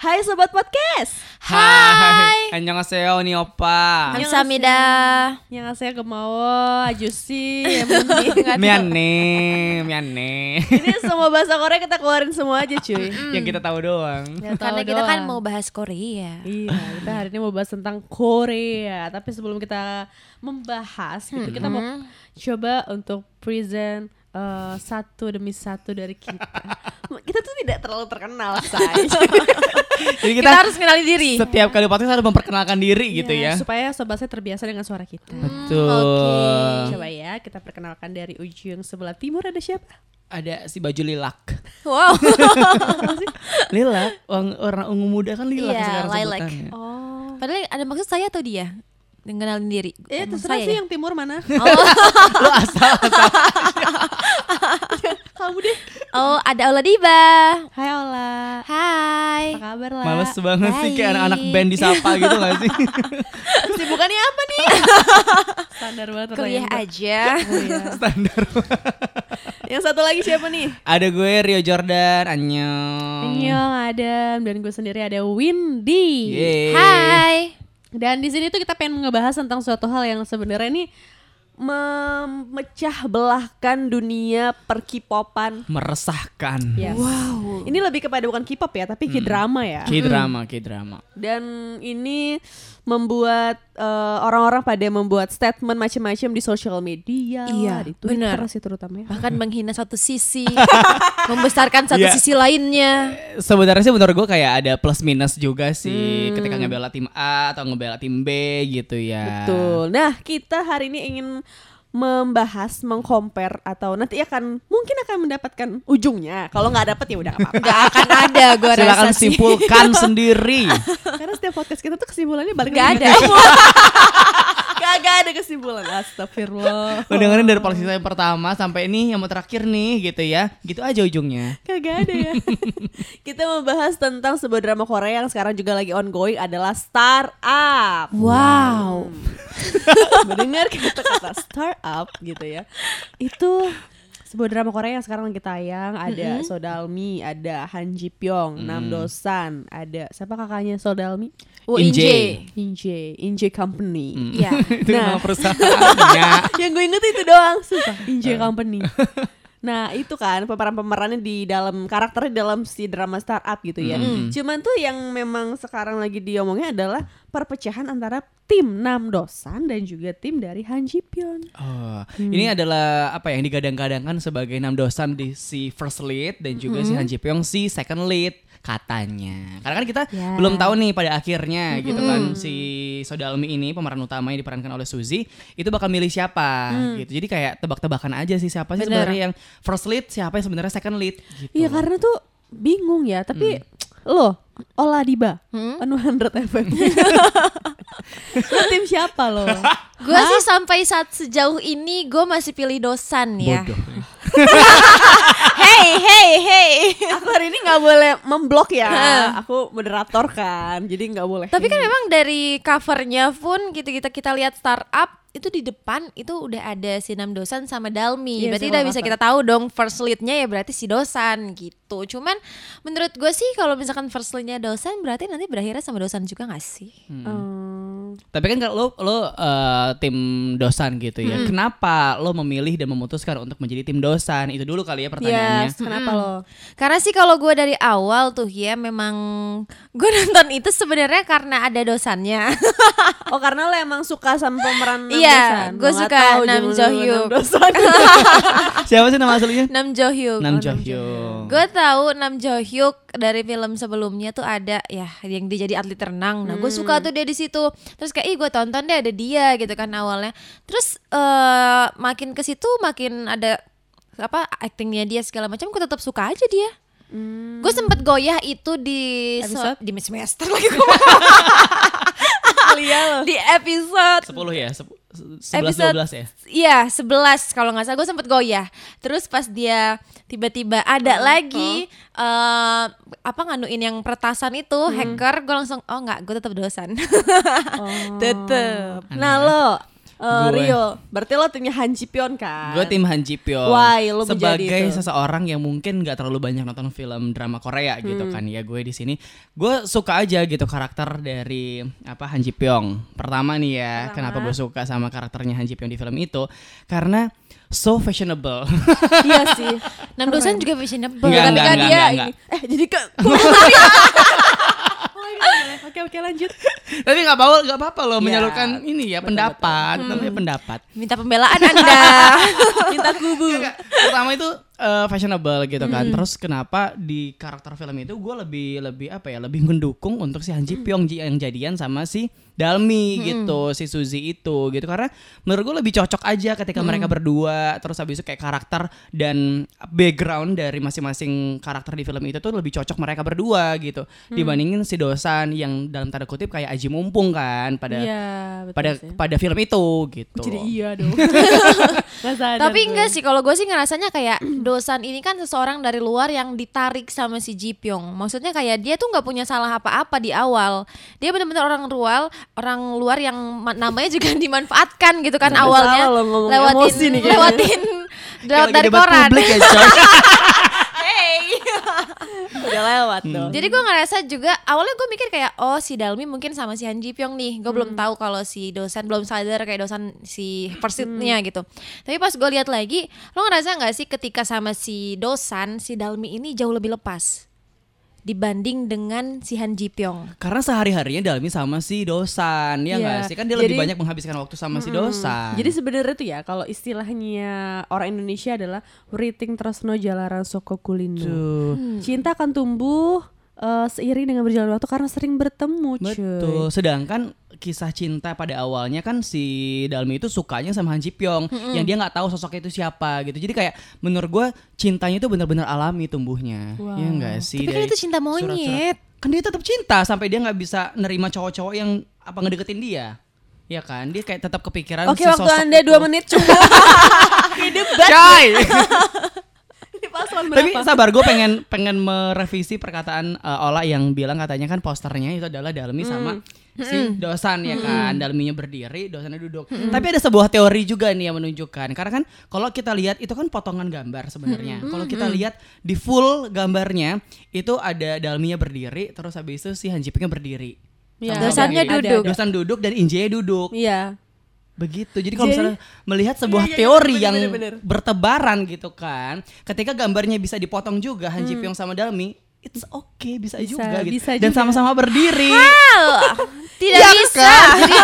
Hai Sobat Podcast Hai. Annyeonghaseyo nih opa. Yang saya kemawa Ajusi Miane, miane. Ini semua bahasa Korea kita keluarin semua aja cuy Yang kita tahu doang. Nggak tahu Karena kita kan doang. mau bahas Korea. Iya, kita hari ini mau bahas tentang Korea. Tapi sebelum kita membahas, gitu, kita mau coba untuk present eh, satu demi satu dari kita. kita tuh tidak terlalu terkenal, say. Jadi Kita, kita, harus kenali diri. setiap kali podcast harus memperkenalkan diri gitu ya. Supaya sobat saya terbiasa dengan suara kita. Betul. Coba ya, kita perkenalkan dari ujung sebelah timur ada siapa? Ada si baju lilak. Wow. Lilak, orang, orang ungu muda kan lilak Iya, sekarang lilac. sebutannya. Oh. Padahal ada maksud saya atau dia? Mengenalin diri. Eh, terserah saya sih ya? yang timur mana? Lu asal asal. Kamu deh. Oh, ada Ola Diba. Hai Ola. Hai. Apa kabar lah? Males banget sih kayak anak-anak band disapa gitu gak sih? Kesibukannya apa nih? Standar banget Kuliah aja. Oh, iya. Standar. Yang satu lagi siapa nih? Ada gue Rio Jordan, annyeong. Annyeong Adam dan gue sendiri ada Windy. Yeay. Hai. Dan di sini tuh kita pengen ngebahas tentang suatu hal yang sebenarnya nih memecah belahkan dunia perkipopan. Meresahkan. Yes. Wow. Ini lebih kepada bukan K-pop ya, tapi K-drama ya. K-drama, K-drama. Dan ini membuat eh, orang-orang pada membuat statement macam-macam di sosial media, Iya, di Twitter benar. sih terutama ya. Bahkan menghina satu sisi, membesarkan satu Iya. sisi lainnya. Sebenarnya sih menurut gue kayak ada plus minus juga Hmm. sih ketika ngebela tim A atau ngebela tim B gitu ya. Betul. Nah, kita hari ini ingin membahas, mengcompare atau nanti akan mungkin akan mendapatkan ujungnya. Kalau nggak dapet ya udah nggak apa-apa. Akan ada gua Silakan rasa simpulkan sendiri. Karena setiap podcast kita tuh kesimpulannya balik Gak ada. Kagak ada kesimpulan. Astagfirullah. Lo dengerin dari polisi yang pertama sampai ini yang mau terakhir nih gitu ya. Gitu aja ujungnya. Kagak ada ya. kita membahas tentang sebuah drama Korea yang sekarang juga lagi ongoing adalah Startup. Wow. mendengar kata-kata startup gitu ya itu sebuah drama Korea yang sekarang lagi tayang ada Sodalmi ada Han Ji Pyong Nam Dosan ada siapa kakaknya Sodalmi Oh, Inje. Inje. Inje Inje Company Iya. itu Nah. nama perusahaannya. yang gue inget itu doang sumpah Inje Company Nah itu kan pemeran-pemerannya di dalam karakternya di dalam si drama startup gitu ya. Cuman tuh yang memang sekarang lagi diomongnya adalah perpecahan antara tim Nam Dosan dan juga tim dari Han Ji Pyong. Oh, ini adalah apa yang digadang-gadangkan sebagai enam dosan di si first lead dan juga si Han Ji Pyong si second lead katanya. Karena kan kita Ya. belum tahu nih pada akhirnya gitu kan si Sodalmi ini pemeran utama yang diperankan oleh Suzy itu bakal milih siapa gitu. Jadi kayak tebak-tebakan aja sih siapa sih Bener. sebenarnya yang first lead, siapa yang sebenarnya second lead gitu. Iya karena tuh bingung ya, tapi lo Ola Diba, 100 FM. lo tim siapa lo? Gue sih sampai saat sejauh ini gue masih pilih dosan ya. Bodoh. Hey, hey, hey. Aku hari ini nggak boleh memblok ya. Aku moderator kan, jadi nggak boleh. Tapi kan memang dari covernya pun gitu kita kita lihat startup itu di depan itu udah ada si Nam Dosan sama Dalmi. Iya, berarti udah bisa kita tahu dong first leadnya ya berarti si Dosan gitu. Cuman menurut gue sih kalau misalkan first leadnya Dosan berarti nanti berakhirnya sama Dosan juga gak sih? Hmm. Tapi kan kalau lo lo eh, tim dosan gitu ya. Kenapa lo memilih dan memutuskan untuk menjadi tim dosan? Itu dulu kali ya pertanyaannya. Yes, kenapa lo? Karena sih kalau gue dari awal tuh ya memang gue nonton itu sebenarnya karena ada dosannya. Oh karena lo emang suka sama pemeran Nam Iya, Dosan? gue Lo nggak suka Nam Jo Hyuk. Siapa sih nama aslinya? Nam Jo Hyuk. Nam Jo Hyuk. Gue tahu Nam Jo Hyuk dari film sebelumnya tuh ada ya yang dia jadi atlet renang. Nah, gue suka tuh dia di situ. Terus kayak ih gue tonton deh ada dia gitu kan awalnya. Terus eh makin ke situ makin ada apa actingnya dia segala macam gue tetap suka aja dia. Gue sempet goyah itu di so- Episode? di semester lagi gue di episode 10 ya? 11 Episode- 12 ya? Iya, 11 kalau nggak salah gue sempet goyah. Terus pas dia tiba-tiba ada lagi eh apa nganuin yang peretasan itu hacker, gue langsung oh nggak, gue tetap dosan. Oh. tetep. Nah lo Eh, Gue. Rio, berarti lo timnya Han Ji Pyeon kan? Gue tim Han Ji Pyeong Why lo sebagai itu? seseorang yang mungkin nggak terlalu banyak nonton film drama Korea gitu Hmm. kan ya gue di sini gue suka aja gitu karakter dari apa Han Ji Pyeong pertama nih ya kenapa gue suka sama karakternya Han Ji Pyeong di film itu karena so fashionable iya sih. Nam Dosan juga fashionable. Enggak, enggak, dia enggak, ini- enggak. eh jadi ke Oke oke lanjut. tapi nggak apa nggak apa-apa loh Ya, menyalurkan ini ya pendapat namanya pendapat Minta pembelaan Anda. Minta kubu. Pertama itu eh, fashionable gitu kan. Terus kenapa di karakter film itu gue lebih lebih apa ya lebih mendukung untuk si Han Ji Pyong ji- yang jadian sama si Dalmi gitu, si Suzy itu gitu karena menurut gue lebih cocok aja ketika mereka berdua. Terus habis itu kayak karakter dan background dari masing-masing karakter di film itu tuh lebih cocok mereka berdua gitu dibandingin si Dosan yang dalam tanda kutip kayak aji mumpung kan pada Iya, betul pada sih. pada film itu gitu. Jadi iya dong. Tapi enggak sih kalau gue sih ngerasanya kayak Dosan ini kan seseorang dari luar yang ditarik sama si Ji Pyong. Maksudnya kayak dia tuh nggak punya salah apa-apa di awal. Dia benar-benar orang luar, orang luar yang ma- namanya juga dimanfaatkan gitu kan awalnya salah lewatin nih lewatin Kayak lewat lagi dari koran. publik ya. udah lewat Hmm. dong. Jadi gue ngerasa juga awalnya gue mikir kayak oh si Dalmi mungkin sama si Han Ji Pyong nih. Gue belum tahu kalau si dosan belum sadar kayak dosan si persitnya gitu. Tapi pas gue lihat lagi, lo ngerasa nggak sih ketika sama si dosan si Dalmi ini jauh lebih lepas dibanding dengan si Han Ji Pyong. Karena sehari-harinya Dalmi sama si Dosan, ya Iya. nggak sih? Kan dia lebih Jadi- banyak menghabiskan waktu sama si Dosan. Jadi sebenarnya tuh ya kalau istilahnya orang Indonesia adalah Writing Tresno Jalaran Soko Kulino. Tuh, Cinta akan tumbuh eh, seiring dengan berjalan waktu karena sering bertemu, cuy. betul. Sedangkan kisah cinta pada awalnya kan si Dalmi itu sukanya sama Han Ji Pyong, yang dia nggak tahu sosoknya itu siapa gitu. Jadi kayak menurut gue cintanya itu benar-benar alami tumbuhnya, ya nggak sih? Tapi kan Dari itu cinta monyet. Kan dia tetap cinta sampai dia nggak bisa nerima cowok-cowok yang apa ngedeketin dia. Ya kan, dia kayak tetap kepikiran Oke, si waktu Anda dua menit cukup. Oke, debat. Paslon Tapi berapa? sabar gue pengen pengen merevisi perkataan uh, Ola yang bilang katanya kan posternya itu adalah Dalmi sama si Dosan ya kan. Dalminya berdiri, Dosannya duduk. Tapi ada sebuah teori juga nih yang menunjukkan karena kan kalau kita lihat itu kan potongan gambar sebenarnya. Kalau kita lihat di full gambarnya itu ada Dalminya berdiri terus habis itu si Han Ji Pyongnya berdiri. Iya. Sama-sama Dosannya berdiri. duduk. Dosan duduk dan Injaya duduk. Iya. Begitu. Jadi kalau misalnya melihat sebuah Iya, iya, teori bener, yang bener, bener. bertebaran gitu kan, ketika gambarnya bisa dipotong juga Han Hmm. Ji Pyong sama Dalmi, it's okay bisa, Bisa, juga gitu. bisa Dan sama-sama berdiri. Tidak Iya bisa. kan? jadi,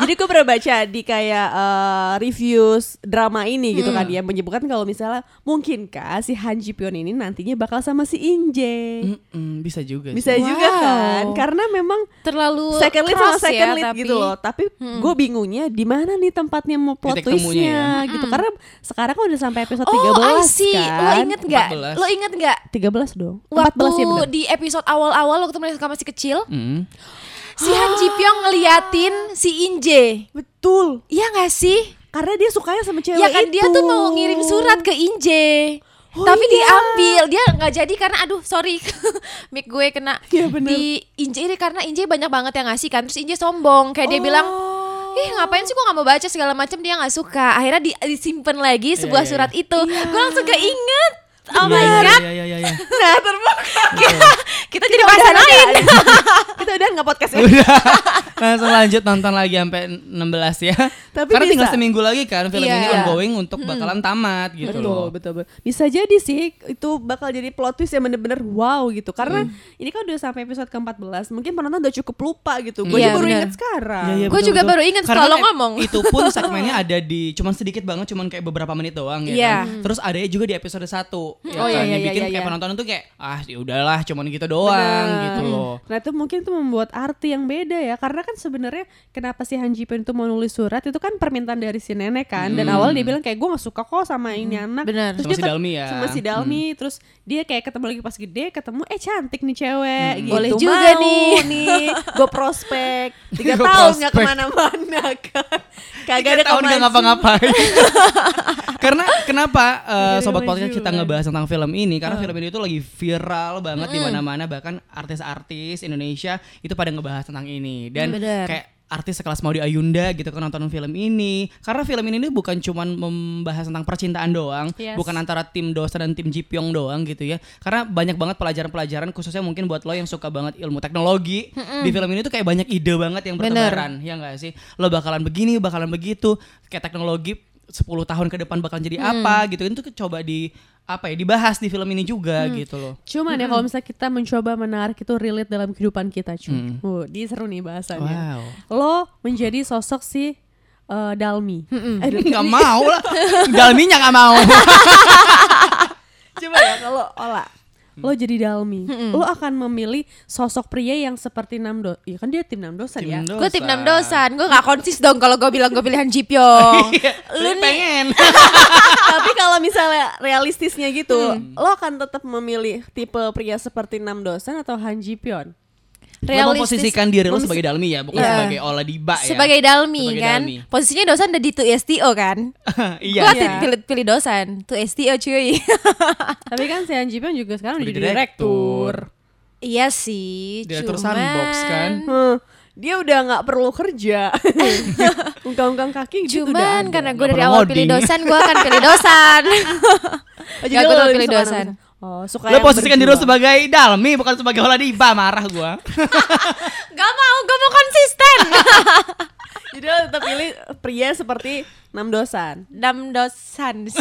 jadi gue pernah baca di kayak eh, reviews drama ini gitu Hmm. kan ya menyebutkan kalau misalnya mungkinkah si Han Ji Pyeon ini nantinya bakal sama si Inje. Mm-mm, bisa juga. Bisa sih. juga Wow. kan karena memang Terlalu second lead sama cross second ya, lead tapi- gitu loh. Tapi gue bingungnya di mana nih tempatnya mau plot twistnya ya. gitu. Karena sekarang kan udah sampai episode Oh, 13 I see. kan. Lo inget nggak? 14. Lo inget nggak? 13 dong. Waktu 14 ya bener. di episode awal-awal waktu mereka masih kecil, Mm. si Han Ji Pyong ngeliatin si Inje. Betul. Iya gak sih? Karena dia sukanya sama cewek Ya kan itu. dia tuh mau ngirim surat ke Inje. Oh tapi iya. diambil dia nggak jadi karena aduh sorry mic gue kena Iya, bener. di Inje ini karena Inje banyak banget yang ngasih kan terus Inje sombong kayak dia bilang Oh. ih ngapain sih gue nggak mau baca segala macam dia nggak suka akhirnya di, disimpan lagi sebuah Iya, iya, surat itu gue langsung keinget oh Iya, my iya, god Iya, iya, iya, iya. Nah terbukti. kita jadi bahasan lain Kita udah nggak podcast ya. Udah. Langsung lanjut nonton lagi sampai 16 ya. Tapi Karena tinggal bisa. seminggu lagi kan film Iya. ini ongoing untuk bakalan tamat gitu betul, loh. betul, betul. Bisa jadi sih itu bakal jadi plot twist yang bener-bener wow gitu. Karena Hmm. ini kan udah sampai episode ke-14. Mungkin penonton udah cukup lupa gitu. Gue Iya, baru bener. inget sekarang. Iya, iya, Gua betul, juga betul. baru kan lo ngomong. Itu pun segmennya ada di cuman sedikit banget, cuman kayak beberapa menit doang ya Iya. kan. Terus ada juga di episode 1 ya Oh, iya, kan. iya, bikin iya, kayak iya. penonton tuh kayak ah ya udahlah cuman gitu doang Bener. gitu loh. Nah itu mungkin tuh membuat arti yang beda ya Karena kan sebenarnya kenapa si Han Ji Pyeon itu mau nulis surat Itu kan permintaan dari si nenek kan Dan awal dia bilang kayak gue gak suka kok sama ini anak Bener. Terus Sama dia si Dalmi ya. Sama si Dalmi Terus dia kayak ketemu lagi pas gede Ketemu eh cantik nih cewek gitu Boleh juga Mau nih. nih Gue prospek Tiga Gua tahun gak ke mana-mana kan Kagak ada tahun gak ngapa-ngapain. Karena kenapa uh, sobat podcast kita ngebahas tentang film ini karena film ini tuh lagi viral banget di mana-mana bahkan artis-artis Indonesia itu pada ngebahas tentang ini. Dan Bener. kayak artis sekelas Maudy Ayunda gitu kan nonton film ini. Karena film ini nih bukan cuman membahas tentang percintaan doang Yes. bukan antara tim Dosa dan tim Jipyong doang gitu ya. Karena banyak banget pelajaran-pelajaran khususnya mungkin buat lo yang suka banget ilmu teknologi di film ini tuh kayak banyak ide banget yang Bener. bertebaran ya enggak sih? Lo bakalan begini bakalan begitu. Kayak teknologi 10 tahun ke depan bakalan jadi apa gitu. Itu coba di apa ya dibahas di film ini juga gitu loh. Cuman ya kalau misalnya kita mencoba menarik itu relate dalam kehidupan kita cuy. Hmm. Oh, di seru nih bahasannya. wow. Lo menjadi sosok si eh, Dalmi. Eh, nggak mau lah. Dalminya nggak mau. Coba ya kalau Ola lo jadi Dalmi, lo akan memilih sosok pria yang seperti Namdo. Iya kan dia tim Namdosan ya. Tim Gue tim. 6 dosan, gue gak konsis dong kalau gue bilang gue pilihan Jipyong. lu pengen Tapi kalau misalnya realistisnya gitu, lo akan tetap memilih tipe pria seperti Namdosan atau Han Pyeon? Lo Realistis. memposisikan diri lo sebagai Dalmi ya bukan Iya. sebagai Ola Diba ya Sebagai Dalmi Sebagai kan, Dalmi. posisinya dosan udah di 2STO kan. iya Gue Iya. pilih, pilih dosan, 2STO cuy. Tapi kan si Han Ji Pyeon juga sekarang udah Udah jadi direktur. direktur. iya sih, Direktur cuman... Sandbox kan? Hmm, dia udah nggak perlu kerja. Ungkang-ungkang kaki gitu udah Cuman ada. karena gue dari awal ngoding. pilih dosan, gue akan pilih Nggak, lo gue pilih. Namdosan. Oh, suka lo posisikan diri lo sebagai Dalmi bukan sebagai Ola Diba marah gua gak mau, gue mau konsisten. Jadi lo tetap pilih pria seperti Namdosan. enam dosan sih.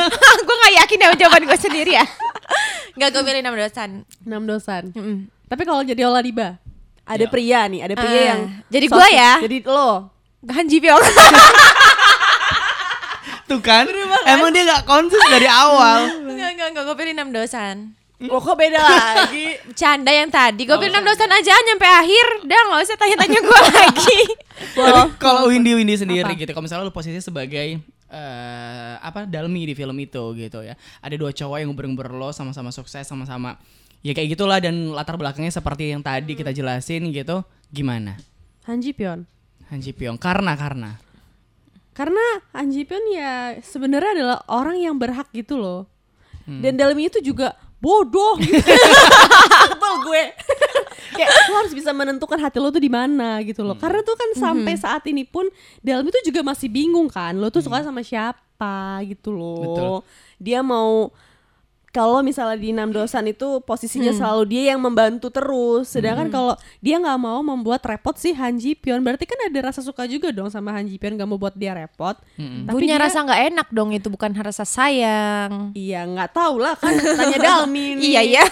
gue gak yakin dengan jawaban gue sendiri ya. Gak gue pilih enam dosan. Namdosan. Mm-mm. Tapi kalau jadi Oladiba, ada Ya. pria nih, ada pria Ah, yang jadi gua ya? Jadi lo. Han Ji Pyong. tuh kan emang dia nggak konsis dari awal Enggak, enggak, gue pilih enam dosan. Lo kok beda lagi? Bercanda yang tadi, gue Oh, pilih enam dosan aja nyampe akhir. Udah gak usah tanya-tanya gue lagi. Tapi kalau Windy Windy sendiri gitu, kalau misalnya lu posisi sebagai eh apa Dalmi di film itu gitu ya. Ada dua cowok yang nguber lo sama-sama sukses sama-sama ya kayak gitulah dan latar belakangnya seperti yang tadi kita jelasin gitu. Gimana? Han Ji Pyeon. Han Ji Pyong karena karena Karena Han Ji Pyeon ya sebenarnya adalah orang yang berhak gitu loh. Hmm. Dan dalam itu juga bodoh. gitu. Sebel gue. Kayak lo harus bisa menentukan hati lo tuh di mana gitu Hmm. loh. Karena tuh kan sampai saat ini pun dalam itu juga masih bingung kan. Lo tuh suka Hmm. sama siapa gitu loh. Betul. Dia mau kalau misalnya di enam dosan itu posisinya Hmm. selalu dia yang membantu terus, sedangkan kalau dia nggak mau membuat repot si Han Ji Pyeon, berarti kan ada rasa suka juga dong sama Han Ji Pyeon nggak mau buat dia repot. Tapi Punya dia- rasa nggak enak dong itu bukan rasa sayang. Iya nggak tahu lah kan tanya Dalmi. Iya ya.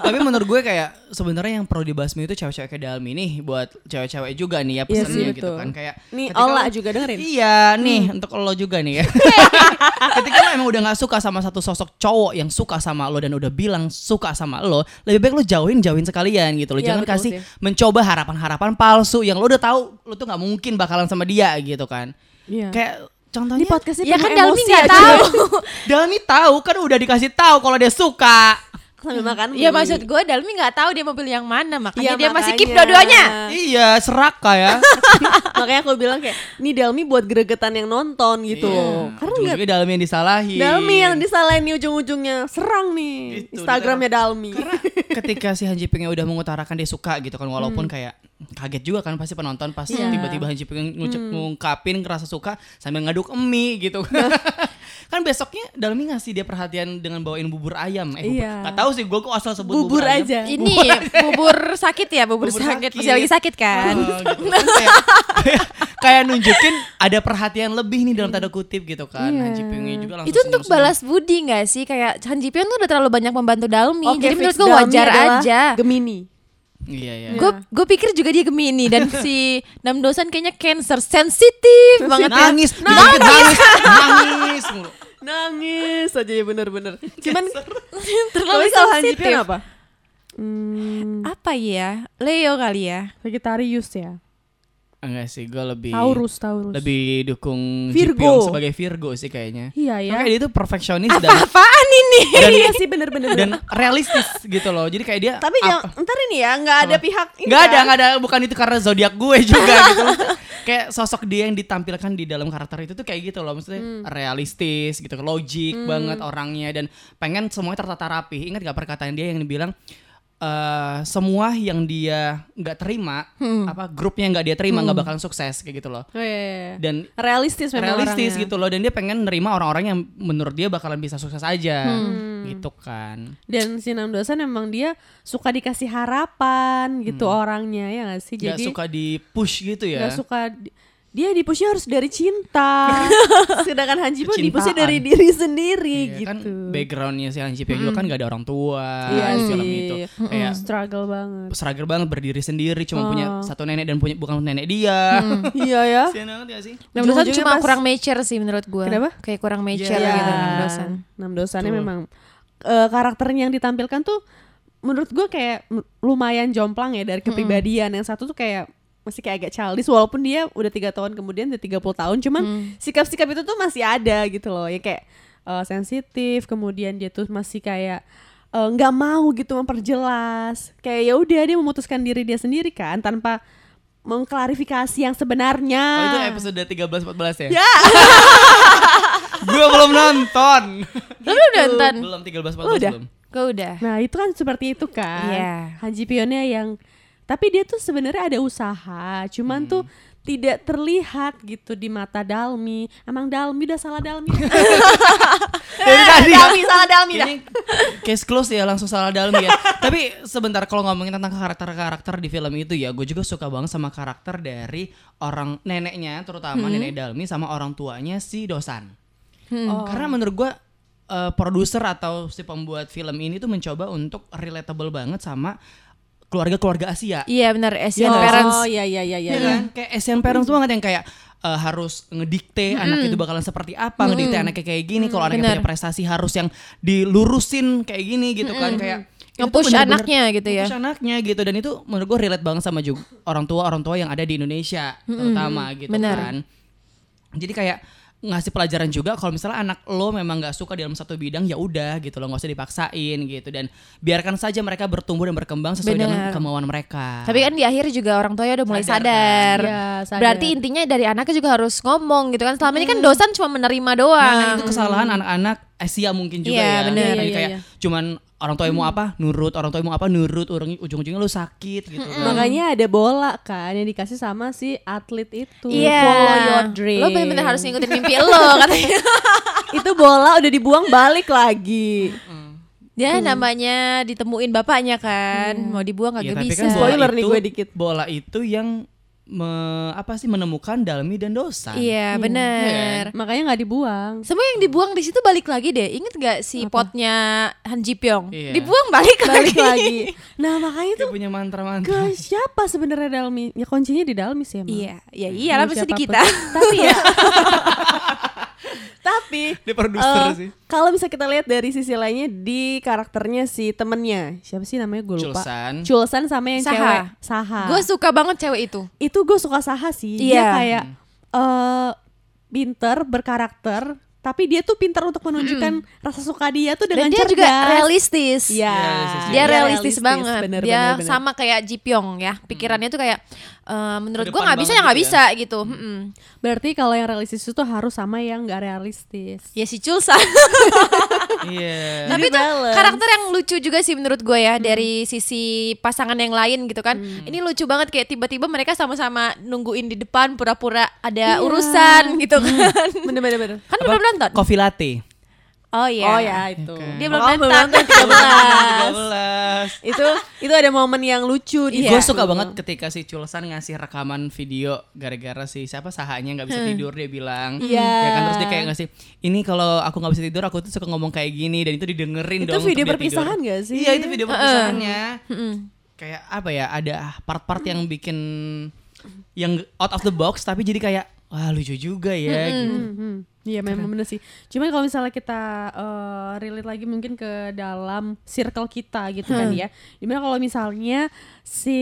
Tapi menurut gue kayak sebenarnya yang perlu dibahas itu cewek-cewek kayak Dalmi nih buat cewek-cewek juga nih ya Iya pesannya gitu betul. kan kayak Nih ketika Ola lo- juga dengerin. Iya nih untuk lo juga nih ya. ketika lo emang udah nggak suka sama satu sosok cowok yang suka sama lo dan udah bilang suka sama lo, lebih baik lo jauhin jauhin sekalian gitu lo. Iya, Jangan betul kasih sih. mencoba harapan-harapan palsu yang lo udah tahu lo tuh nggak mungkin bakalan sama dia gitu kan. Iya. Kayak contohnya Ini podcastnya Ya kan Dalmi nggak aja. tahu. Dalmi tahu kan udah dikasih tahu kalau dia suka. Sambil makan Iya maksud gue Dalmi nggak tahu dia pilih yang mana makanya Iya, dia masih makanya. keep dua-duanya. Iya, seraka ya. Makanya aku bilang kayak, nih Dalmi buat gregetan yang nonton gitu loh. Karena Ujung-ujungnya Dalmi yang disalahin. Dalmi yang disalahin nih ujung-ujungnya serang nih Gitu, Instagramnya Dalmi. ketika si Han Ji Pyeong udah mengutarakan dia suka gitu kan walaupun kayak kaget juga kan pasti penonton pas Iya. tiba-tiba Han Ji Pyeong ngucap ngungkapin ngerasa suka sambil ngaduk mie gitu kan besoknya Dalmi ngasih dia perhatian dengan bawain bubur ayam eh bubur, Iya. nggak tahu sih gue kok asal sebut Bubur ayam. aja. Ini bubur sakit ya, bubur, Bubur sakit. sakit. Masih lagi sakit kan? Oh, gitu kan kayak, kayak, kayak nunjukin ada perhatian lebih nih dalam tanda kutip gitu kan Iya. Han Ji Pyeongnya juga langsung Itu untuk balas budi gak sih? Kayak Han Ji Pyeong tuh udah terlalu banyak membantu Dalmi. Oke, jadi fix menurut gue wajar aja. Gemini. Iya iya Gue gue pikir juga dia Gemini dan si Nam Dosan kayaknya Cancer sensitif banget ya. nangis nangis nangis nangis mulu. Nangis aja ya bener-bener. Cuman terlalu sensitif. Apa? Hmm, Apa ya? Leo kali ya. Sagittarius ya. Enggak sih gue lebih Taurus, Taurus. lebih dukung Virgo. Ji Pyong sebagai Virgo sih kayaknya. Iya ya. Kayak dia tuh perfeksionis dan Apaan ini? dan, Iya sih bener-bener. dan realistis gitu loh. Jadi kayak dia Tapi apa- jangan, ntar ini ya nggak ada pihak ini nggak ada kan? nggak ada bukan itu karena zodiak gue juga gitu. kayak sosok dia yang ditampilkan di dalam karakter itu tuh kayak gitu loh maksudnya Hmm. realistis gitu logik banget orangnya dan pengen semuanya tertata rapi. Ingat gak perkataan dia yang bilang eh, semua yang dia nggak terima, apa grupnya nggak dia terima nggak bakalan sukses kayak gitu loh. Oh, iya, iya, iya. Dan realistis memang realistis orangnya. gitu loh dan dia pengen nerima orang-orang yang menurut dia bakalan bisa sukses aja gitu kan. Dan si Nam Dosan emang dia suka dikasih harapan gitu orangnya ya gak sih? Gak Jadi suka di push gitu ya. nggak suka di- dia dipushnya harus dari cinta. Sedangkan Han Ji Pyeong dipushnya Kecintaan. dari diri sendiri Iya, kan gitu. backgroundnya si Han Ji Pyeong juga kan gak ada orang tua Iya di film sih. itu kayak struggle banget. seragam banget berdiri sendiri cuma Oh. punya satu nenek dan punya bukan nenek dia iya ya. Kasian banget ya sih Nam Dosan Ujung-ujungnya cuma pas- kurang mature sih menurut gue. Kenapa? Kayak kurang mature Iya. gitu Nam Dosan. Nam Dosannya Betul. memang eh, karakternya yang ditampilkan tuh menurut gue kayak lumayan jomplang ya dari kepribadian. Yang satu tuh kayak masih kayak agak childish walaupun dia udah tiga tahun kemudian udah 30 tahun cuman sikap-sikap itu tuh masih ada gitu loh. Ya kayak eh, sensitif kemudian dia tuh masih kayak eh, nggak mau gitu memperjelas. Kayak ya udah dia memutuskan diri dia sendiri kan tanpa mengklarifikasi yang sebenarnya. Oh itu episode 13 14 ya? Ya. Gue belum nonton. Lu belum nonton? belum 13 14 Udah. belum. Gue udah. Nah itu kan seperti itu kan. Iya. Han Ji Pyeonnya yang Tapi dia tuh sebenarnya ada usaha Cuman tuh tidak terlihat gitu di mata Dalmi Emang Dalmi udah salah Dalmi Dari tadi ya. Dalmi salah Dalmi dah Ini case close ya langsung salah dalam ya. Tapi sebentar kalau ngomongin tentang karakter-karakter di film itu ya, gue juga suka banget sama karakter dari orang neneknya, terutama nenek Dalmi sama orang tuanya si Dosan. Oh. Karena menurut gue eh, produser atau si pembuat film ini tuh mencoba untuk relatable banget sama keluarga-keluarga Asia. Iya benar Asian Iya. parents. Oh iya iya iya iya Iya kan? Kayak Asian parents banget yang kayak eh, harus ngedikte anak itu bakalan seperti apa, ngedikte anaknya kayak gini, kalau anaknya punya prestasi harus yang dilurusin kayak gini gitu kan kayak Nge-push anaknya gitu ya. nge-push anaknya gitu dan itu menurut gue relate banget sama juga orang tua orang tua yang ada di Indonesia terutama gitu bener. kan. Jadi kayak ngasih pelajaran juga kalau misalnya anak lo memang nggak suka dalam satu bidang ya udah gitu lo nggak usah dipaksain gitu dan biarkan saja mereka bertumbuh dan berkembang sesuai dengan Bener. kemauan mereka. Tapi kan di akhir juga orang tuanya udah mulai Sadar sadar. kan? Iya, sadar. Berarti intinya dari anaknya juga harus ngomong gitu kan. Selama ini kan dosan cuma menerima doang. Nah, itu kesalahan anak-anak Asia mungkin juga Iya, ya. bener. Jadi iya, kayak iya. cuman orang tua mau apa nurut, orang tua mau apa nurut, orang ujung-ujungnya lu sakit gitu kan. Makanya ada bola kan yang dikasih sama si atlet itu Iya. Follow your dream Lo bener-bener harus ngikutin mimpi lo katanya. Itu bola udah dibuang balik lagi Ya namanya ditemuin bapaknya kan. Mau dibuang Iya, kagak tapi bisa. kan bola Spoiler nih itu, gue dikit. Bola itu yang me- apa sih menemukan Dalmi dan Dosan. Iya bener. Makanya nggak dibuang Semua yang dibuang di situ balik lagi deh. Ingat gak si potnya Han Ji Pyong? Iya. Dibuang balik, Balik lagi. lagi Nah makanya Dia tuh punya mantra-mantra. ke siapa sebenarnya Dalmi? Ya kuncinya di Dalmi sih emang. Iya, ya iyalah Mau pasti di siapa pun. kita. Tapi ya. Tapi Dia produser eh, sih. Kalau bisa kita lihat dari sisi lainnya di karakternya si temennya siapa sih namanya gue lupa. Chulsan. Chulsan sama yang Saha. cewek Saha. Gue suka banget cewek itu. itu gue suka Saha sih. Dia Iya. kayak eh pinter berkarakter tapi dia tuh pintar untuk menunjukkan rasa suka dia tuh dengan Dan dia cerdas. juga realistis. Iya. Realistis, Dia realistis banget. bener, dia bener, bener. sama kayak Ji Pyong ya. Pikirannya tuh kayak eh, menurut gue nggak bisa ya nggak gitu bisa gitu. Mm-mm. Berarti kalau yang realistis itu harus sama yang nggak realistis. Ya si Chulsan. Iya. Tapi itu karakter yang lucu juga sih menurut gue ya dari sisi pasangan yang lain gitu kan. Ini lucu banget kayak tiba-tiba mereka sama-sama nungguin di depan pura-pura ada Iya. urusan gitu kan. Bener-bener. bener. kan belum nonton. Coffee latte. Oh iya. Oh ya itu. Dia belum Oh, nonton. 13. itu itu ada momen yang lucu di Gue suka banget ketika si Chulsan ngasih rekaman video gara-gara si siapa sahanya nggak bisa tidur dia bilang. Iya. Ya kan terus dia kayak ngasih ini kalau aku nggak bisa tidur aku tuh suka ngomong kayak gini dan itu didengerin Itu dong. video untuk dia perpisahan tidur. nggak sih? Iya itu video perpisahannya. Kayak apa ya ada part-part yang bikin yang out of the box tapi jadi kayak wah lucu juga ya gitu. Hmm, Iya memang bener sih. Cuman kalau misalnya kita eh, relate lagi mungkin ke dalam circle kita gitu kan ya. Di mana kalau misalnya si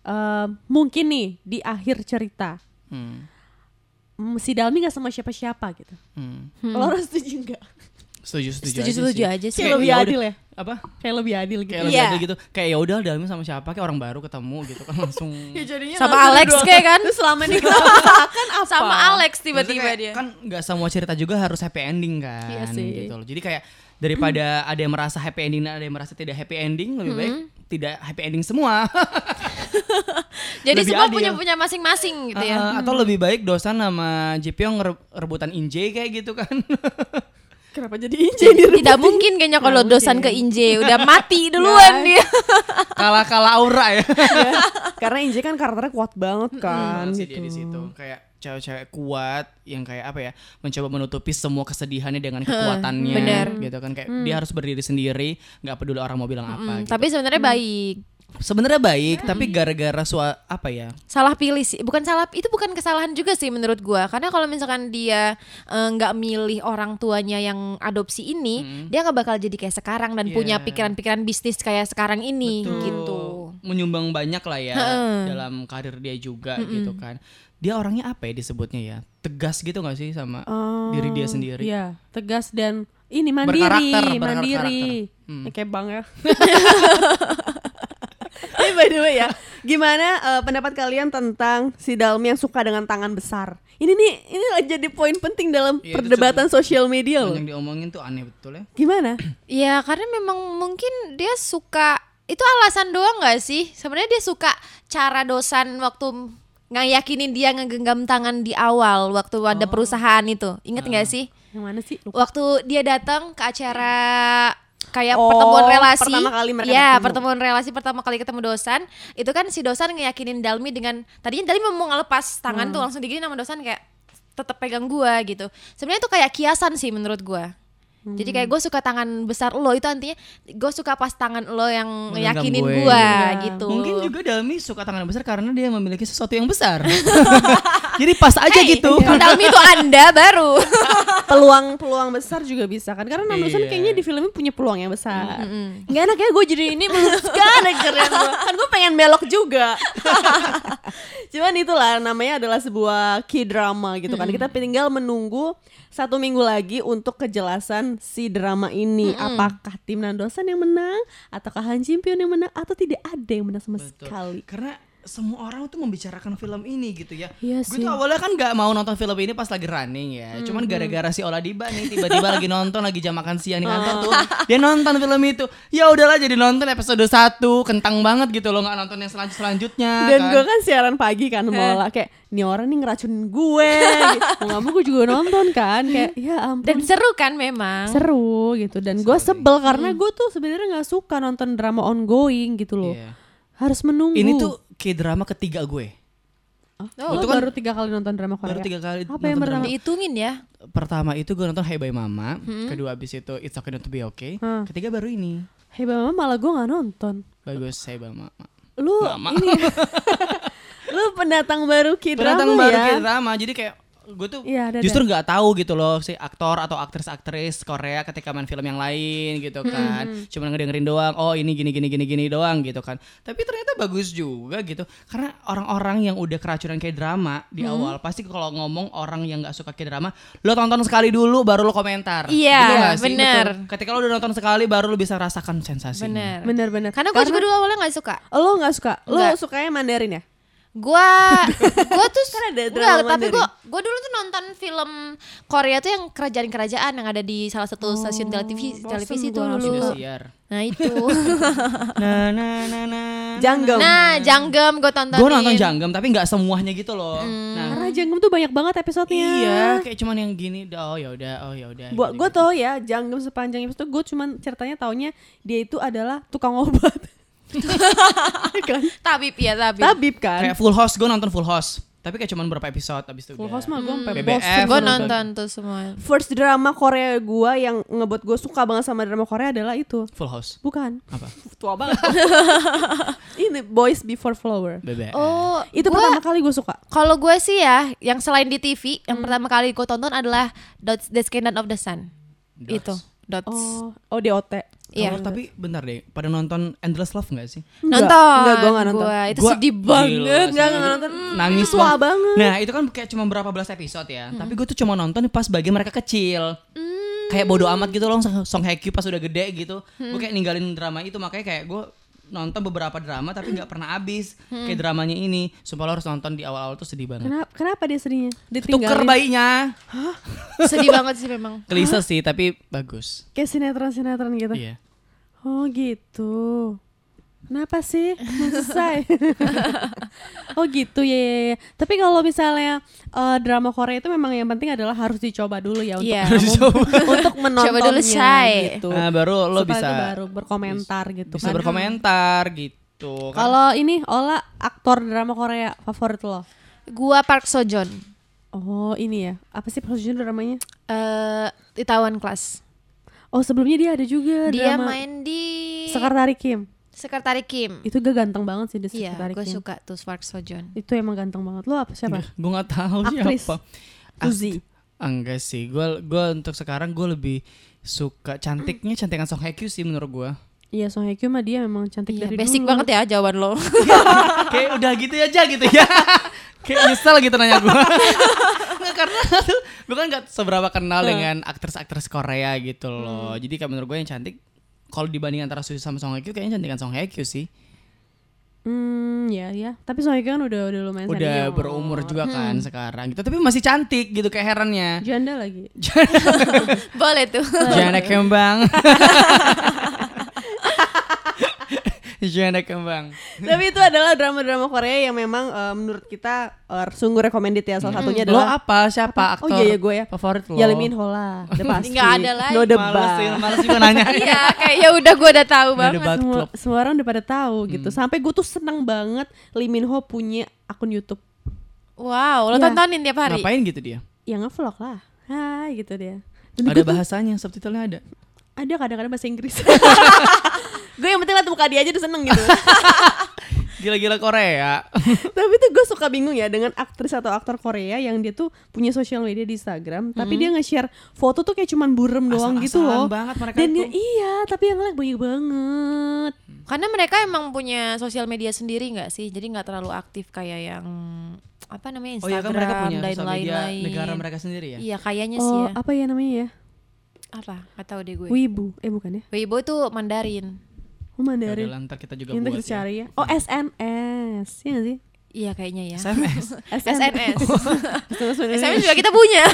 eh, mungkin nih di akhir cerita Hmm. mm, si Dalmi nggak sama siapa-siapa gitu. Hmm. Lo harus setuju nggak? Setuju setuju. Setuju aja setuju sih. aja sih. Kayak lebih ya adil udah- ya? Apa? Kayak lebih adil gitu. Kayak lebih Iya. adil gitu. Kayak ya udah dalamnya sama siapa? Kayak orang baru ketemu gitu kan langsung. jadinya Sama Alex kayak kan? Terus selama ini kita apa? Sama Alex tiba-tiba dia. Kan nggak semua cerita juga harus happy ending kan. Iya sih. Gitu loh. Jadi kayak daripada ada yang merasa happy ending dan ada yang merasa tidak happy ending, lebih baik tidak happy ending semua. Jadi lebih semua adil. punya punya masing-masing gitu ya. Uh, Atau lebih baik Dosan sama Jipyong nge- rebutan Inje kayak gitu kan. Kenapa jadi Inje Tidak mungkin kayaknya kalau dosan ke mungkin. Inje udah mati duluan dia. Kalah-kalah aura ya. Karena Inje kan karakternya kuat banget kan sih gitu. dia di situ kayak cewek-cewek kuat yang kayak apa ya mencoba menutupi semua kesedihannya dengan kekuatannya bener. gitu kan kayak dia harus berdiri sendiri nggak peduli orang mau bilang apa Hmm, gitu. Tapi sebenarnya baik. Sebenarnya baik tapi gara-gara sua apa ya Salah pilih sih. Bukan salah itu bukan kesalahan juga sih menurut gua. Karena kalau misalkan dia eh, nggak milih orang tuanya yang adopsi ini, dia nggak bakal jadi kayak sekarang dan punya Iya. pikiran-pikiran bisnis kayak sekarang ini Betul. gitu. menyumbang banyak lah ya Heeh. dalam karir dia juga gitu kan dia orangnya apa ya disebutnya ya tegas gitu gak sih sama Oh, diri dia sendiri Iya, tegas dan ini mandiri, Berkarakter, berkarakter. mandiri. Hmm. Ya, kayak bang ya. By the way ya, gimana eh, pendapat kalian tentang si Dalmi yang suka dengan tangan besar? Ini nih, ini lagi jadi poin penting dalam itu perdebatan sosial media loh. yang diomongin tuh aneh betul ya Gimana? Ya karena memang mungkin dia suka itu alasan doang nggak sih? Sebenarnya dia suka cara dosan waktu ngayakinin dia ngegenggam tangan di awal waktu ada perusahaan itu. Ingat nggak sih? Yang mana sih? Lupa. Waktu dia datang ke acara kayak Oh, pertemuan relasi. pertama kali mereka ya, bertemu. pertemuan relasi pertama kali ketemu dosan. Itu kan si dosan ngeyakinin Dalmi dengan tadinya Dalmi mau ngelepas tangan tuh langsung digini sama dosan kayak tetap pegang gua gitu. Sebenarnya itu kayak kiasan sih menurut gua. Jadi kayak gue suka tangan besar lo itu artinya gue suka pas tangan lo yang Menggenggam ngeyakinin gue. gua Iya. gitu. Mungkin juga Dalmi suka tangan besar karena dia memiliki sesuatu yang besar. Jadi pas aja Hey, gitu. Dalmi itu anda baru. peluang-peluang besar juga bisa kan karena Namdosan Iya. kayaknya di filmnya punya peluang yang besar nggak enak ya gue jadi ini meluruskan akhirnya gue kan gue pengen belok juga cuman itulah namanya adalah sebuah key drama gitu kan kita tinggal menunggu satu minggu lagi untuk kejelasan si drama ini. Apakah tim Nandosan yang menang? Ataukah Han Jin Pyong yang menang? Atau tidak ada yang menang sama Betul. sekali? Karena semua orang tuh membicarakan film ini gitu ya. Iya Gue tuh awalnya kan gak mau nonton film ini pas lagi running ya. Cuman gara-gara si Oladiba nih tiba-tiba lagi nonton lagi jam makan siang di kantor tuh. Dia nonton film itu. Ya udahlah jadi nonton episode 1 kentang banget gitu loh nggak nonton yang selanjut selanjutnya. dan kan. gue kan siaran pagi kan malah kayak nih orang nih ngeracunin gue gitu. mau nggak mau gue juga nonton kan kayak ya ampun Dan seru kan memang. seru gitu dan gue sebel karena gue tuh sebenarnya nggak suka nonton drama ongoing gitu loh Iya. harus menunggu Ini tuh kayak drama ketiga gue. oh, lo tuh kan baru tiga kali nonton drama Korea Baru tiga kali Apa nonton yang pertama? Dihitungin ya. Pertama itu gue nonton Hey Bye Mama, kedua abis itu It's Okay Not To Be Okay, Hmm. ketiga baru ini. Hei mama malah gue nggak nonton Bagus Hey Bye Mama. lu Mama. ini lu pendatang baru kid Pendatang baru ya jadi kayak gue tuh Iya, ada, justru nggak tahu gitu loh si aktor atau aktris-aktris Korea ketika main film yang lain gitu kan. Cuma ngedengerin doang oh ini gini gini gini gini doang gitu kan. Tapi ternyata bagus juga gitu. Karena orang-orang yang udah keracunan kayak drama di awal pasti kalau ngomong orang yang nggak suka kayak drama lo tonton sekali dulu baru lo komentar. Iya, Gitu bener. Betul. ketika lo udah nonton sekali baru lo bisa rasakan sensasinya Bener. bener-bener Karena gue juga dulu awalnya nggak suka. lo nggak suka? Lo sukanya Mandarin ya Gua gua tuh Kan ada enggak, tapi gua gua dulu tuh nonton film Korea tuh yang kerajaan-kerajaan yang ada di salah satu stasiun televisi televisi tuh gua dulu. Nah, itu. nah nah nah nah Janggem nah, Janggem gua tontonin. gue nonton janggem tapi nggak semuanya gitu loh nah karena Janggem tuh banyak banget episodenya Iya, kayak cuman yang gini. Oh ya udah, oh ya udah. Buat gue tau ya, Janggem sepanjang episode gue cuman ceritanya taunya dia itu adalah tukang obat. kan? Tabib ya, tabib. Tabib kan? Kayak Full House, gue nonton Full House. Tapi kayak cuman berapa episode abis itu. Full udah. House mah gue sampai BBF. bosen. Gue nonton. tuh semua. First drama Korea gue yang ngebuat gue suka banget sama drama Korea adalah itu. Full House. Bukan. Apa? Tua banget. Ini Boys Before Flower. BBF. Oh, Itu gua- pertama kali gue suka. Kalau gue sih ya, yang selain di TV, yang pertama kali gue tonton adalah Dots The Descendant of the Sun. Dots. Itu, Dots. Oh, oh DOT. Iya. Oh, tapi bentar deh, pada nonton Endless Love gak sih? Nonton. enggak, gua nggak nonton. Gua, itu Gua sedih gila banget. Enggak, enggak nonton. Nangis Itu tua banget. Nah itu kan kayak cuma berapa belas episode ya. Tapi gue tuh cuma nonton pas bagian mereka kecil. kayak bodo amat gitu loh Song- Song Hye Kyo pas udah gede gitu. Hmm. Gue kayak ninggalin drama itu makanya kayak gue nonton beberapa drama tapi nggak pernah habis kayak dramanya ini. Sumpah lo harus nonton di awal-awal tuh sedih banget. Kenapa, kenapa dia sedihnya? Tuker Ditinggalin. bayinya. Sedih banget sih memang. Klise sih tapi bagus. Kayak sinetron-sinetron gitu. Iya. Oh gitu. Kenapa sih? Selesai. oh gitu ya, ya, ya. Tapi kalau misalnya eh, drama Korea itu memang yang penting adalah harus dicoba dulu ya untuk Iya. untuk menontonnya dulu, Shay. gitu. Nah, baru lo Supaya bisa baru berkomentar gitu bisa kan. berkomentar gitu. Kan? Kalau ini Ola aktor drama Korea favorit lo? Gua Park Sojun. Oh ini ya. Apa sih prosesnya dramanya? Eh, Itaewon Class. Oh sebelumnya dia ada juga Dia drama main di Sekretari Kim. Sekretari Kim. Itu gak ganteng banget sih di Iya, Sekretari gue Kim. suka tuh Park Sojun. Itu emang ganteng banget. Lo apa siapa? gue tahu Aktris. siapa. Uzi. Enggak sih, gue gua untuk sekarang gue lebih suka cantiknya cantikan Song Hye Kyo sih menurut gue. Iya Song Hye Kyo mah dia memang cantik Iya, dari basic dulu. banget ya jawaban lo. Kayak udah gitu aja gitu ya. Kayak nyesel gitu nanya gue. Nggak, karena gue kan gak seberapa kenal dengan aktris-aktris Korea gitu loh. Jadi kayak menurut gue yang cantik kalau dibanding antara Suzy sama Song Hye Kyo kayaknya cantikan Song Hye Kyo sih. Hmm, ya ya. Tapi Song Hye Kyo kan udah udah lumayan Udah senior. berumur juga kan sekarang gitu. Tapi masih cantik gitu kayak herannya. Janda lagi. Boleh tuh. Jana kembang. Jana kembang. Tapi itu adalah drama-drama Korea yang memang eh, menurut kita eh, sungguh recommended ya. Salah satunya Lo adalah apa? Siapa Oh aktor? iya, iya, gue ya. Favorit lo? Ya Lee Min Ho lah. Udah pasti. Nggak ada lagi. No Males debat. sih, males juga nanya. Iya, kayak ya udah gue udah tahu banget. semua, club. semua orang udah pada tahu gitu. Sampai gue tuh senang banget Lee Min Ho punya akun YouTube Wow, lo Iya. tontonin tiap hari. Ngapain gitu dia? yang ngevlog lah. Hai gitu dia. Dan Ada bahasanya, subtitlenya ada. ada kadang-kadang bahasa Inggris. Gue yang penting liat muka dia aja udah seneng gitu. Gila-gila Korea. tapi tuh gue suka bingung ya dengan aktris atau aktor Korea yang dia tuh punya sosial media di Instagram, tapi dia nge-share foto tuh kayak cuman burem doang gitu loh. banget mereka Dan itu. dia iya, tapi yang like banyak banget. Karena mereka emang punya sosial media sendiri nggak sih? Jadi nggak terlalu aktif kayak yang apa namanya Oh iya Instagram kan mereka punya dan lain-lain. negara mereka sendiri ya? Iya, kayaknya sih Oh, ya. apa ya namanya ya? Apa? Gak tahu deh gue. Wibu. Eh bukan ya? Weibo itu Mandarin. Oh, Ya Mandarin. udah, ntar kita juga Yang buat kita ya. cari ya. Oh, SNS. Iya gak sih? Iya kayaknya ya. SMS. SNS. SMS SMS juga kita punya.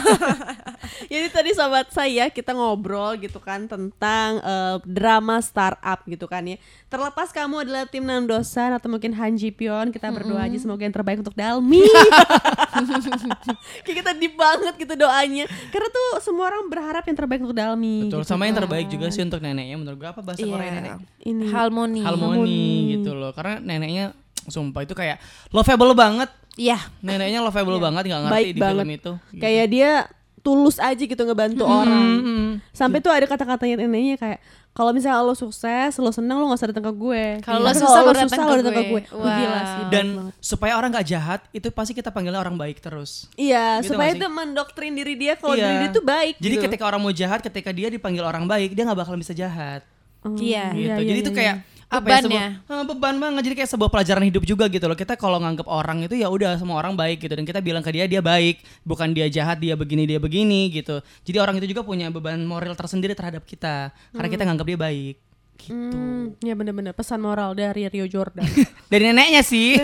Jadi tadi sobat saya kita ngobrol gitu kan tentang eh, drama startup gitu kan ya. Terlepas kamu adalah tim Nam Dosan atau mungkin Han Ji Pyeon, kita berdoa aja semoga yang terbaik untuk Dalmi. Kayak kita deep banget gitu doanya. Karena tuh semua orang berharap yang terbaik untuk Dalmi. Betul, gitu sama yang kan. terbaik juga sih untuk neneknya menurut gua apa bahasa Korea nenek? Ini Harmoni. Harmoni gitu loh. Karena neneknya sumpah itu kayak lovable banget. Iya. Neneknya lovable banget nggak ngerti baik di banget. film itu. Gitu. Kayak dia tulus aja gitu ngebantu orang. Mm-mm. Sampai tuh ada kata-katanya neneknya kayak kalau misalnya lo sukses, lo senang, lo gak usah datang ke gue. Kalau lo Tapi susah, lo baru datang ke datang ke gue. Wah, Gila sih. Dan banget. supaya orang nggak jahat, itu pasti kita panggilnya orang baik terus. Iya, Gitu supaya gak itu mendoktrin diri dia kalau Iya. diri dia tuh baik. Jadi gitu. ketika orang mau jahat, ketika dia dipanggil orang baik, dia nggak bakal bisa jahat. Oh, Iya. gitu. iya, Jadi iya, itu iya. kayak apa Beban ya sebuah ya? Eh, beban banget. Jadi kayak sebuah pelajaran hidup juga gitu loh. Kita kalau nganggap orang itu ya udah semua orang baik gitu dan kita bilang ke dia dia baik, bukan dia jahat, dia begini, dia begini gitu. Jadi orang itu juga punya beban moral tersendiri terhadap kita karena kita nganggap dia baik. Gitu. Hmm, ya bener-bener pesan moral dari Rio Jordan. Dari neneknya sih.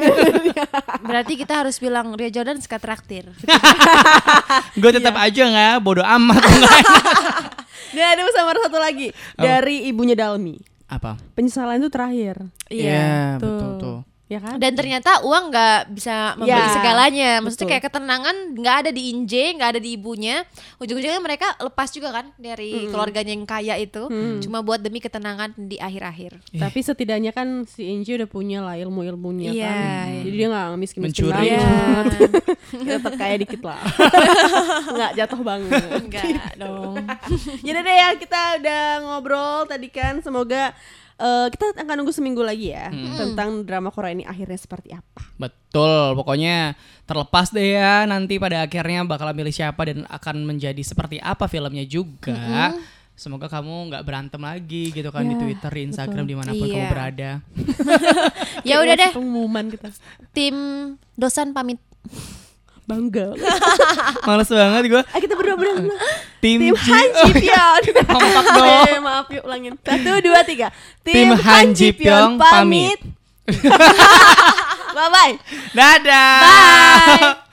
Berarti kita harus bilang Ria Jordan suka traktir. Gue tetap aja nggak bodoh amat. Dan ada pesan moral satu lagi dari ibunya Dalmi. Apa? Penyesalan itu terakhir. Iya, Tuh. betul tuh. Ya kan? Dan ternyata uang nggak bisa membeli Ya, segalanya. Maksudnya betul. kayak ketenangan nggak ada di Inje, nggak ada di ibunya. Ujung-ujungnya mereka lepas juga kan dari keluarganya yang kaya itu, cuma buat demi ketenangan di akhir-akhir. Tapi setidaknya kan si Inji udah punya lah ilmu-ilmunya Iya, kan. iya. Jadi dia gak miskin-miskin Mencuri. banget. Dia tetap kaya dikit lah. Nggak jatuh banget. Enggak dong. Jadi deh ya kita udah ngobrol tadi kan semoga eh, kita akan nunggu seminggu lagi ya tentang drama Korea ini akhirnya seperti apa. Betul, pokoknya terlepas deh ya nanti pada akhirnya bakal milih siapa dan akan menjadi seperti apa filmnya juga. Semoga kamu nggak berantem lagi gitu kan di Ya, Twitter, di Instagram, di mana pun Iya. kamu berada. ya udah deh, Pengumuman kita tim dosan pamit. Bangga. Males banget gue. Ah kita berdua berdua. Tim, Tim Ji- Han Ji Pyong. Kompak dong. Eh, maaf yuk ulangin. Satu dua tiga. Tim Han Ji Pyong pamit. Bye bye. Dadah. Bye.